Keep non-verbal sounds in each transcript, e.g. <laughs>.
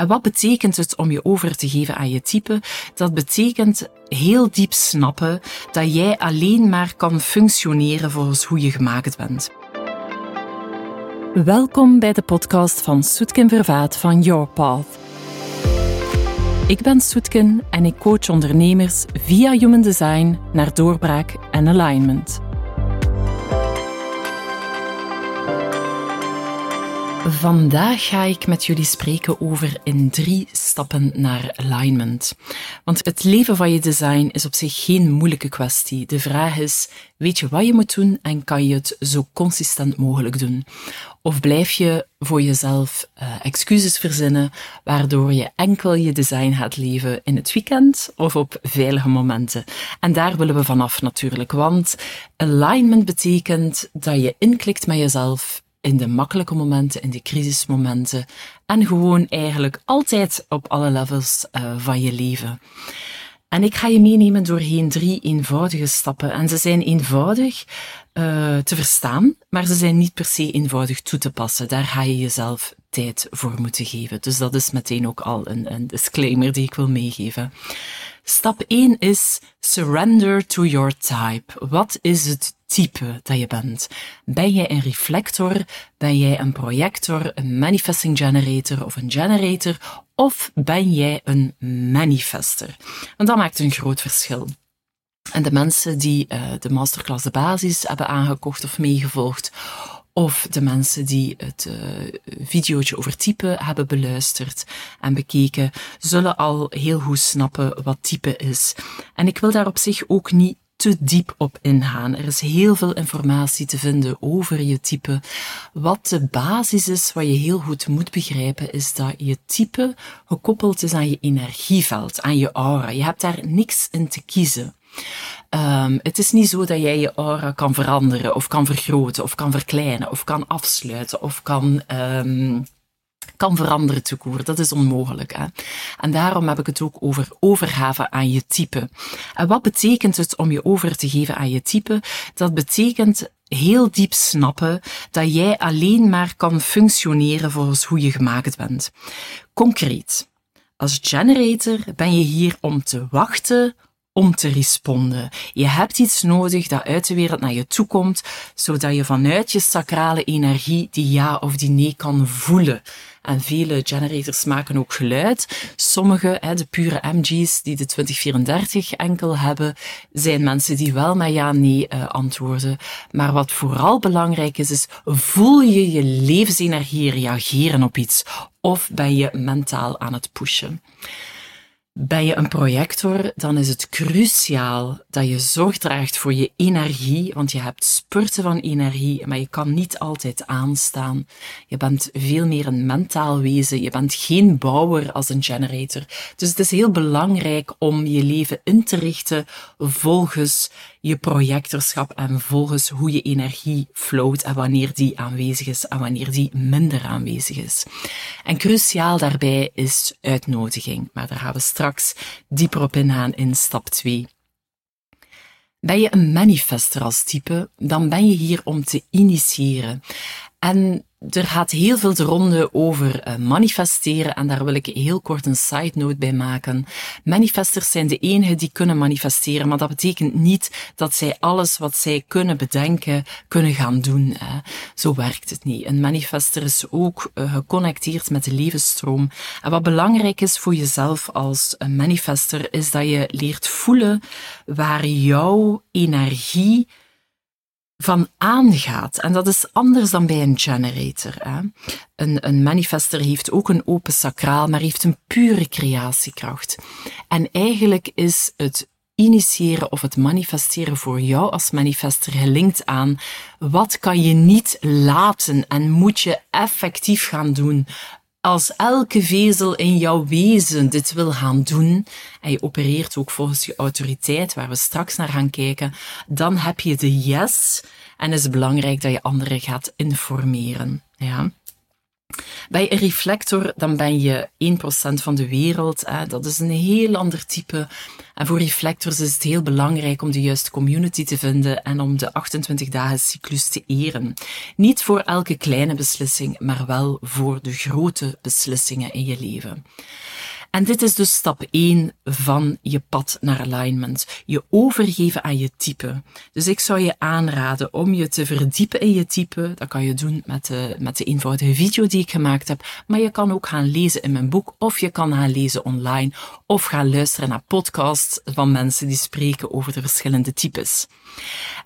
En wat betekent het om je over te geven aan je type? Dat betekent heel diep snappen dat jij alleen maar kan functioneren volgens hoe je gemaakt bent. Welkom bij de podcast van Soetkin Vervaat van Your Path. Ik ben Soetkin en ik coach ondernemers via Human Design naar doorbraak en alignment. Vandaag ga ik met jullie spreken over in drie stappen naar alignment. Want het leven van je design is op zich geen moeilijke kwestie. De vraag is, weet je wat je moet doen en kan je het zo consistent mogelijk doen? Of blijf je voor jezelf uh, excuses verzinnen, waardoor je enkel je design gaat leven in het weekend of op veilige momenten? En daar willen we vanaf natuurlijk, want alignment betekent dat je inklikt met jezelf in de makkelijke momenten, in de crisismomenten en gewoon eigenlijk altijd op alle levels uh, van je leven. En ik ga je meenemen doorheen drie eenvoudige stappen. En ze zijn eenvoudig uh, te verstaan, maar ze zijn niet per se eenvoudig toe te passen. Daar ga je jezelf tijd voor moeten geven. Dus dat is meteen ook al een, een disclaimer die ik wil meegeven. Stap 1 is surrender to your type. Wat is het type dat je bent? Ben jij een reflector? Ben jij een projector, een manifesting generator of een generator? Of ben jij een manifester? Want dat maakt een groot verschil. En de mensen die uh, de masterclass de basis hebben aangekocht of meegevolgd, of de mensen die het uh, videootje over type hebben beluisterd en bekeken, zullen al heel goed snappen wat type is. En ik wil daar op zich ook niet te diep op ingaan. Er is heel veel informatie te vinden over je type. Wat de basis is, wat je heel goed moet begrijpen, is dat je type gekoppeld is aan je energieveld, aan je aura. Je hebt daar niks in te kiezen. Um, het is niet zo dat jij je aura kan veranderen, of kan vergroten, of kan verkleinen, of kan afsluiten, of kan, um, kan veranderen toekoer. Dat is onmogelijk. Hè? En daarom heb ik het ook over overgave aan je type. En wat betekent het om je over te geven aan je type? Dat betekent heel diep snappen dat jij alleen maar kan functioneren volgens hoe je gemaakt bent. Concreet. Als generator ben je hier om te wachten om te responden. Je hebt iets nodig dat uit de wereld naar je toe komt, zodat je vanuit je sacrale energie die ja of die nee kan voelen. En vele generators maken ook geluid. Sommige, de pure MG's die de 2034 enkel hebben, zijn mensen die wel met ja, nee uh, antwoorden. Maar wat vooral belangrijk is, is voel je je levensenergie reageren op iets? Of ben je mentaal aan het pushen? Ben je een projector, dan is het cruciaal dat je zorg draagt voor je energie, want je hebt spurten van energie, maar je kan niet altijd aanstaan. Je bent veel meer een mentaal wezen, je bent geen bouwer als een generator. Dus het is heel belangrijk om je leven in te richten volgens je projectorschap en volgens hoe je energie flowt en wanneer die aanwezig is en wanneer die minder aanwezig is. En cruciaal daarbij is uitnodiging, maar daar gaan we straks dieper op ingaan in stap 2. Ben je een manifester als type, dan ben je hier om te initiëren. En er gaat heel veel de ronde over uh, manifesteren en daar wil ik heel kort een side note bij maken. Manifesters zijn de enigen die kunnen manifesteren, maar dat betekent niet dat zij alles wat zij kunnen bedenken, kunnen gaan doen. Zo werkt het niet. Een manifester is ook uh, geconnecteerd met de levensstroom. En wat belangrijk is voor jezelf als een manifester, is dat je leert voelen waar jouw energie van aangaat. En dat is anders dan bij een generator. Hè. Een, een manifester heeft ook een open sacraal, maar heeft een pure creatiekracht. En eigenlijk is het initiëren of het manifesteren voor jou als manifester gelinkt aan wat kan je niet laten en moet je effectief gaan doen als elke vezel in jouw wezen dit wil gaan doen, en je opereert ook volgens je autoriteit, waar we straks naar gaan kijken, dan heb je de yes en is het belangrijk dat je anderen gaat informeren. Ja. Bij een reflector dan ben je 1% van de wereld. Dat is een heel ander type. En voor reflectors is het heel belangrijk om de juiste community te vinden en om de 28 dagen cyclus te eren. Niet voor elke kleine beslissing, maar wel voor de grote beslissingen in je leven. En dit is dus stap 1 van je pad naar alignment. Je overgeven aan je type. Dus ik zou je aanraden om je te verdiepen in je type. Dat kan je doen met de, met de eenvoudige video die ik gemaakt heb. Maar je kan ook gaan lezen in mijn boek of je kan gaan lezen online of gaan luisteren naar podcasts van mensen die spreken over de verschillende types.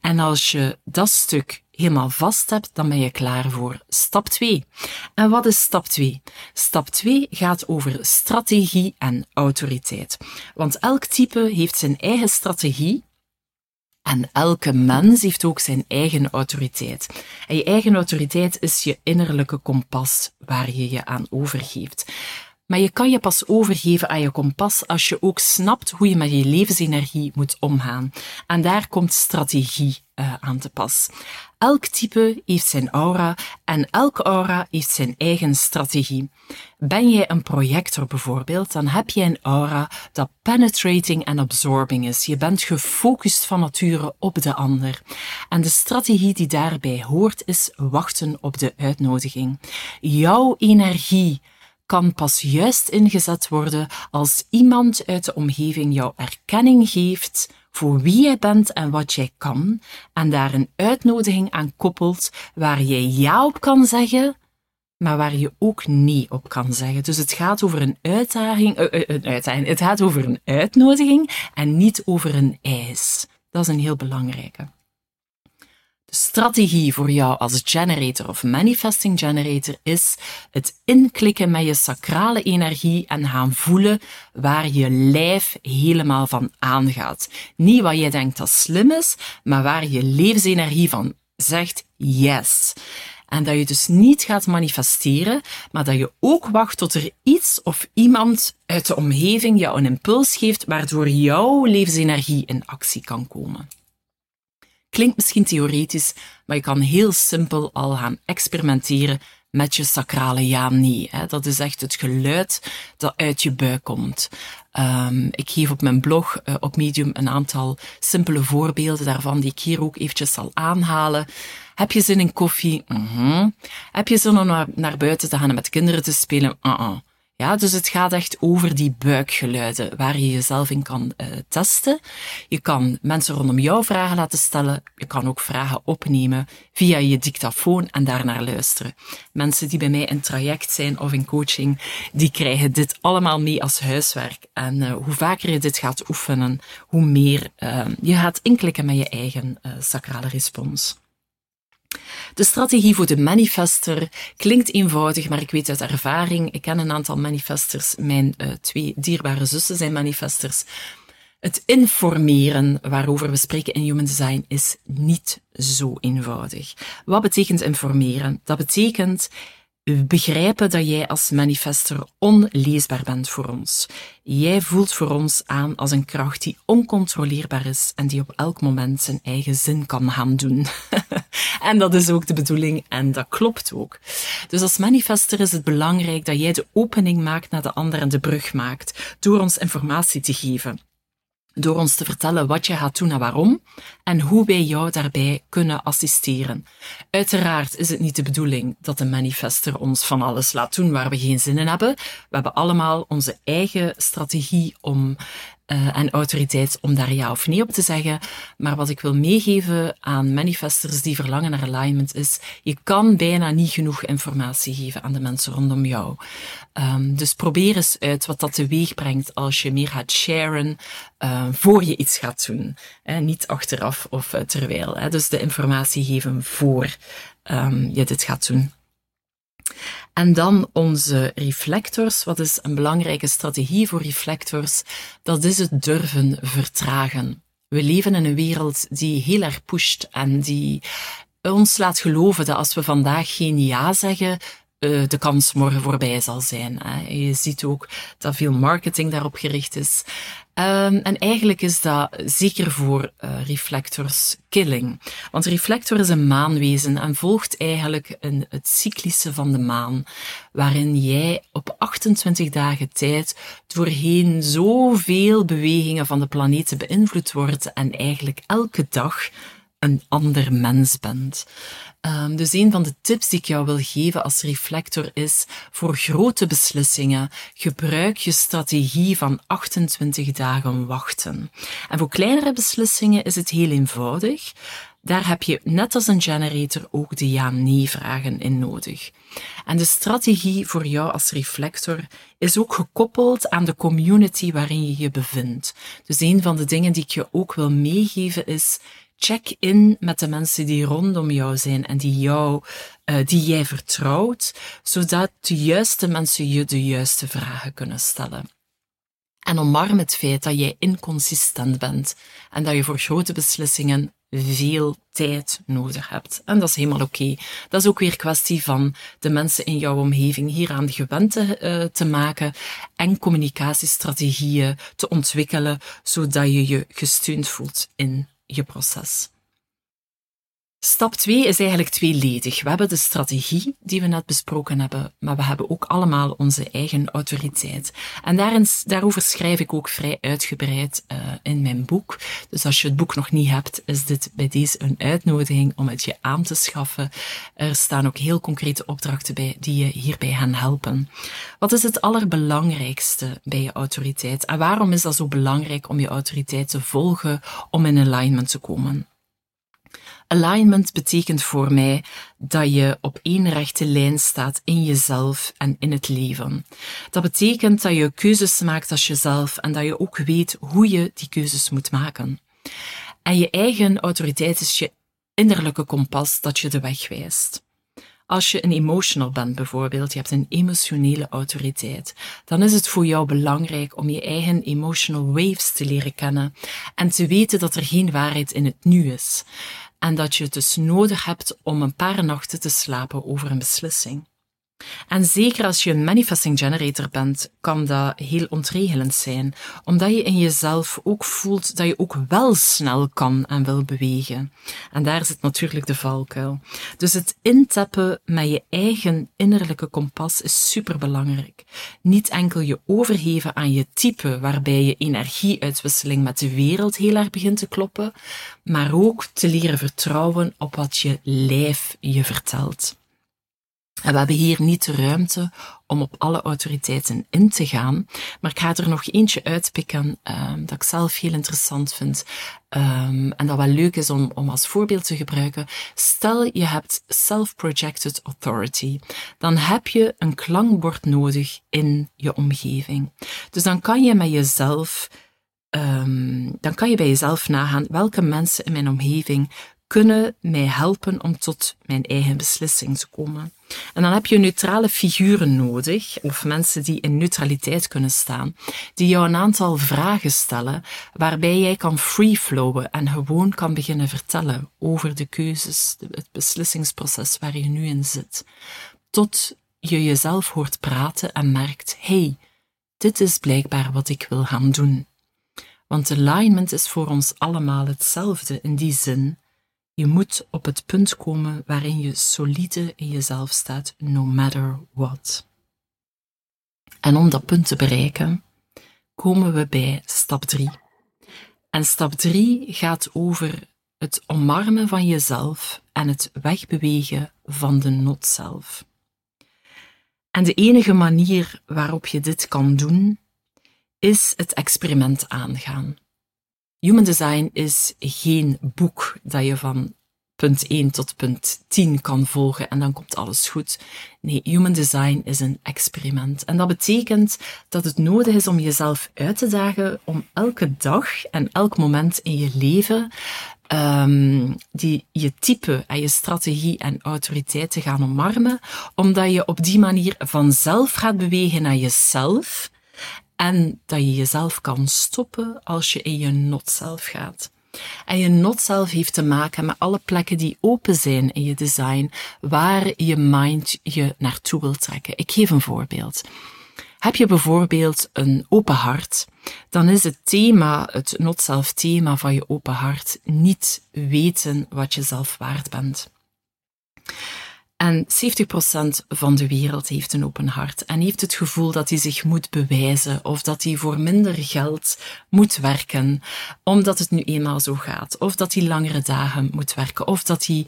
En als je dat stuk helemaal vast hebt, dan ben je klaar voor stap 2. En wat is stap 2? Stap 2 gaat over strategie en autoriteit. Want elk type heeft zijn eigen strategie en elke mens heeft ook zijn eigen autoriteit. En je eigen autoriteit is je innerlijke kompas waar je je aan overgeeft. Maar je kan je pas overgeven aan je kompas als je ook snapt hoe je met je levensenergie moet omgaan. En daar komt strategie uh, aan te pas. Elk type heeft zijn aura en elke aura heeft zijn eigen strategie. Ben jij een projector bijvoorbeeld, dan heb je een aura dat penetrating en absorbing is. Je bent gefocust van nature op de ander. En de strategie die daarbij hoort is wachten op de uitnodiging. Jouw energie kan pas juist ingezet worden als iemand uit de omgeving jou erkenning geeft voor wie jij bent en wat jij kan, en daar een uitnodiging aan koppelt waar jij ja op kan zeggen, maar waar je ook nee op kan zeggen. Dus het gaat over een uitdaging, uh, uh, een uitdaging. Het gaat over een uitnodiging en niet over een eis. Dat is een heel belangrijke strategie voor jou als generator of manifesting generator is het inklikken met je sacrale energie en gaan voelen waar je lijf helemaal van aangaat. Niet wat jij denkt dat slim is, maar waar je levensenergie van zegt yes. En dat je dus niet gaat manifesteren, maar dat je ook wacht tot er iets of iemand uit de omgeving jou een impuls geeft, waardoor jouw levensenergie in actie kan komen. Klinkt misschien theoretisch, maar je kan heel simpel al gaan experimenteren met je sacrale ja-nee. Dat is echt het geluid dat uit je buik komt. Um, ik geef op mijn blog uh, op Medium een aantal simpele voorbeelden daarvan die ik hier ook eventjes zal aanhalen. Heb je zin in koffie? -hmm. Heb je zin om naar, buiten te gaan en met kinderen te spelen? Uh -uh. Ja, dus het gaat echt over die buikgeluiden waar je jezelf in kan uh, testen. Je kan mensen rondom jou vragen laten stellen. Je kan ook vragen opnemen via je dictafoon en daarnaar luisteren. Mensen die bij mij in traject zijn of in coaching, die krijgen dit allemaal mee als huiswerk. En uh, hoe vaker je dit gaat oefenen, hoe meer uh, je gaat inklikken met je eigen sacrale respons. De strategie voor de manifester klinkt eenvoudig, maar ik weet uit ervaring, ik ken een aantal manifesters, mijn uh, twee dierbare zussen zijn manifesters. Het informeren waarover we spreken in Human Design is niet zo eenvoudig. Wat betekent informeren? Dat betekent begrijpen dat jij als manifester onleesbaar bent voor ons. Jij voelt voor ons aan als een kracht die oncontroleerbaar is en die op elk moment zijn eigen zin kan gaan doen. <laughs> en dat is ook de bedoeling en dat klopt ook. Dus als manifester is het belangrijk dat jij de opening maakt naar de ander en de brug maakt door ons informatie te geven door ons te vertellen wat je gaat doen en waarom en hoe wij jou daarbij kunnen assisteren. Uiteraard is het niet de bedoeling dat de manifester ons van alles laat doen waar we geen zin in hebben. We hebben allemaal onze eigen strategie om uh, en autoriteit om daar ja of nee op te zeggen. Maar wat ik wil meegeven aan manifestors die verlangen naar alignment is, je kan bijna niet genoeg informatie geven aan de mensen rondom jou. Um, dus probeer eens uit wat dat teweeg brengt als je meer gaat sharen uh, voor je iets gaat doen. Hè? Niet achteraf of uh, terwijl. Hè? Dus de informatie geven voor um, je dit gaat doen. En dan onze reflectors. Wat is een belangrijke strategie voor reflectors? Dat is het durven vertragen. We leven in een wereld die heel erg pusht en die ons laat geloven dat als we vandaag geen ja zeggen, uh, de kans morgen voorbij zal zijn. Hè. Je ziet ook dat veel marketing daarop gericht is. Um, en eigenlijk is dat zeker voor uh, reflectors killing. Want reflector is een maanwezen en volgt eigenlijk een, het cyclische van de maan, waarin jij op 28 dagen tijd doorheen zoveel bewegingen van de planeten beïnvloed wordt en eigenlijk elke dag een ander mens bent. Um, dus een van de tips die ik jou wil geven als reflector is, voor grote beslissingen, gebruik je strategie van 28 dagen wachten. En voor kleinere beslissingen is het heel eenvoudig. Daar heb je net als een generator ook de ja-nee-vragen in nodig. En de strategie voor jou als reflector is ook gekoppeld aan de community waarin je je bevindt. Dus een van de dingen die ik je ook wil meegeven is, check in met de mensen die rondom jou zijn en die jou, uh, die jij vertrouwt, zodat de juiste mensen je de juiste vragen kunnen stellen. En omarm het feit dat jij inconsistent bent en dat je voor grote beslissingen veel tijd nodig hebt. En dat is helemaal oké. Dat is ook weer kwestie van de mensen in jouw omgeving hieraan gewend te, uh, te maken en communicatiestrategieën te ontwikkelen, zodat je je gesteund voelt in je proces. Stap 2 is eigenlijk tweeledig. We hebben de strategie die we net besproken hebben, maar we hebben ook allemaal onze eigen autoriteit. En daarin, daarover schrijf ik ook vrij uitgebreid uh, in mijn boek. Dus als je het boek nog niet hebt, is dit bij deze een uitnodiging om het je aan te schaffen. Er staan ook heel concrete opdrachten bij die je hierbij gaan helpen. Wat is het allerbelangrijkste bij je autoriteit? En waarom is dat zo belangrijk om je autoriteit te volgen om in alignment te komen? Alignment betekent voor mij dat je op één rechte lijn staat in jezelf en in het leven. Dat betekent dat je keuzes maakt als jezelf en dat je ook weet hoe je die keuzes moet maken. En je eigen autoriteit is je innerlijke kompas dat je de weg wijst. Als je een emotional bent bijvoorbeeld, je hebt een emotionele autoriteit, dan is het voor jou belangrijk om je eigen emotional waves te leren kennen en te weten dat er geen waarheid in het nu is en dat je het dus nodig hebt om een paar nachten te slapen over een beslissing. En zeker als je een manifesting generator bent, kan dat heel ontregelend zijn, omdat je in jezelf ook voelt dat je ook wel snel kan en wil bewegen. En daar zit natuurlijk de valkuil. Dus het intappen met je eigen innerlijke kompas is superbelangrijk. Niet enkel je overgeven aan je type, waarbij je energieuitwisseling met de wereld heel erg begint te kloppen, maar ook te leren vertrouwen op wat je lijf je vertelt. We hebben hier niet de ruimte om op alle autoriteiten in te gaan, maar ik ga er nog eentje uitpikken um, dat ik zelf heel interessant vind um, en dat wel leuk is om, als voorbeeld te gebruiken. Stel je hebt self-projected authority, dan heb je een klankbord nodig in je omgeving. Dus dan kan je met jezelf um, dan kan je bij jezelf nagaan welke mensen in mijn omgeving kunnen mij helpen om tot mijn eigen beslissing te komen. En dan heb je neutrale figuren nodig, of mensen die in neutraliteit kunnen staan, die jou een aantal vragen stellen, waarbij jij kan freeflowen en gewoon kan beginnen vertellen over de keuzes, het beslissingsproces waar je nu in zit. Tot je jezelf hoort praten en merkt, hey, dit is blijkbaar wat ik wil gaan doen. Want alignment is voor ons allemaal hetzelfde in die zin je moet op het punt komen waarin je solide in jezelf staat, no matter what. En om dat punt te bereiken, komen we bij stap 3. En stap 3 gaat over het omarmen van jezelf en het wegbewegen van de not zelf. En de enige manier waarop je dit kan doen, is het experiment aangaan. Human design is geen boek dat je van punt 1 tot punt 10 kan volgen en dan komt alles goed. Nee, human design is een experiment. En dat betekent dat het nodig is om jezelf uit te dagen om elke dag en elk moment in je leven um, die je type en je strategie en autoriteit te gaan omarmen, omdat je op die manier vanzelf gaat bewegen naar jezelf en dat je jezelf kan stoppen als je in je not zelf gaat. En je not zelf heeft te maken met alle plekken die open zijn in je design, waar je mind je naartoe wil trekken. Ik geef een voorbeeld. Heb je bijvoorbeeld een open hart, dan is het thema, het not-self thema van je open hart, niet weten wat je zelf waard bent. En 70% van de wereld heeft een open hart en heeft het gevoel dat hij zich moet bewijzen of dat hij voor minder geld moet werken, omdat het nu eenmaal zo gaat. Of dat hij langere dagen moet werken, of dat hij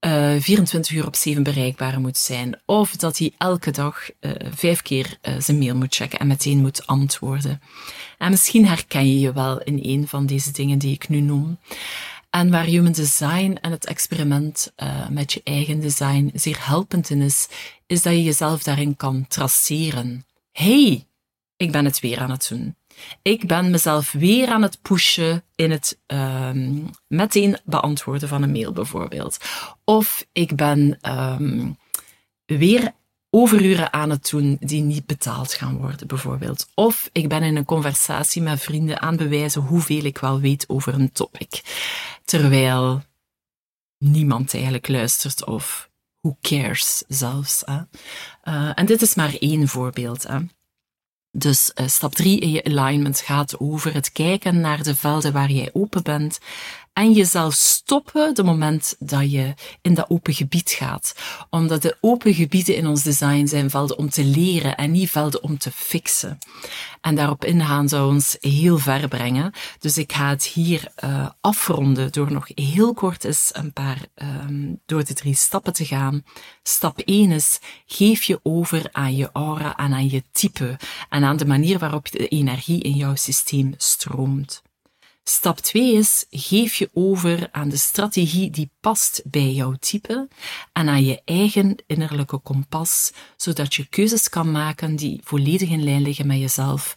uh, eh, 24 uur op 7 bereikbaar moet zijn, of dat hij elke dag uh, vijf keer uh, zijn mail moet checken en meteen moet antwoorden. En misschien herken je je wel in een van deze dingen die ik nu noem. En waar human design en het experiment uh, met je eigen design zeer helpend in is, is dat je jezelf daarin kan traceren. hey, ik ben het weer aan het doen. Ik ben mezelf weer aan het pushen in het um, meteen beantwoorden van een mail bijvoorbeeld. Of ik ben um, weer overuren aan het doen die niet betaald gaan worden, bijvoorbeeld. Of ik ben in een conversatie met vrienden aan bewijzen hoeveel ik wel weet over een topic. Terwijl niemand eigenlijk luistert of who cares zelfs. Uh, en dit is maar één voorbeeld. Hè? Dus uh, stap 3 in je alignment gaat over het kijken naar de velden waar jij open bent en jezelf stoppen de moment dat je in dat open gebied gaat. Omdat de open gebieden in ons design zijn velden om te leren en niet velden om te fixen. En daarop ingaan zou ons heel ver brengen. Dus ik ga het hier uh, afronden door nog heel kort eens een paar um, door de drie stappen te gaan. Stap 1 is geef je over aan je aura en aan je type en aan de manier waarop de energie in jouw systeem stroomt. Stap 2 is, geef je over aan de strategie die past bij jouw type en aan je eigen innerlijke kompas, zodat je keuzes kan maken die volledig in lijn liggen met jezelf,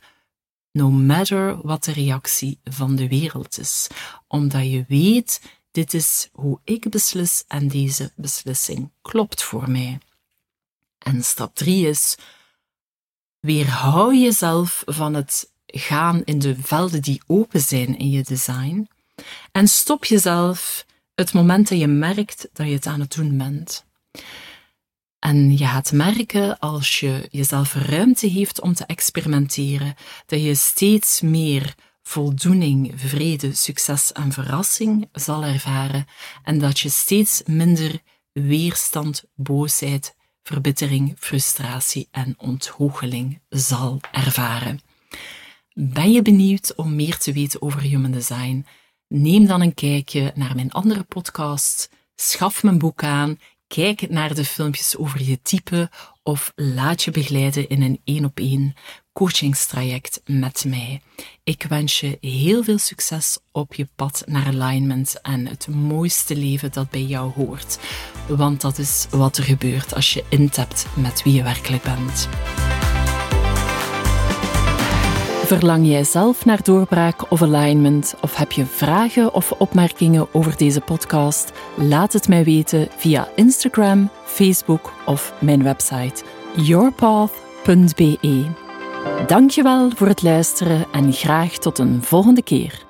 no matter wat de reactie van de wereld is. Omdat je weet, dit is hoe ik beslis en deze beslissing klopt voor mij. En stap 3 is, weerhou jezelf van het gaan in de velden die open zijn in je design. En stop jezelf het moment dat je merkt dat je het aan het doen bent. En je gaat merken als je jezelf ruimte geeft om te experimenteren, dat je steeds meer voldoening, vrede, succes en verrassing zal ervaren en dat je steeds minder weerstand, boosheid, verbittering, frustratie en ontgoocheling zal ervaren. Ben je benieuwd om meer te weten over human design? Neem dan een kijkje naar mijn andere podcast, schaf mijn boek aan, kijk naar de filmpjes over je type of laat je begeleiden in een één op één coachingstraject met mij. Ik wens je heel veel succes op je pad naar alignment en het mooiste leven dat bij jou hoort. Want dat is wat er gebeurt als je intapt met wie je werkelijk bent. Verlang jij zelf naar doorbraak of alignment? Of heb je vragen of opmerkingen over deze podcast? Laat het mij weten via Instagram, Facebook of mijn website yourpath.be. Dankjewel voor het luisteren en graag tot een volgende keer.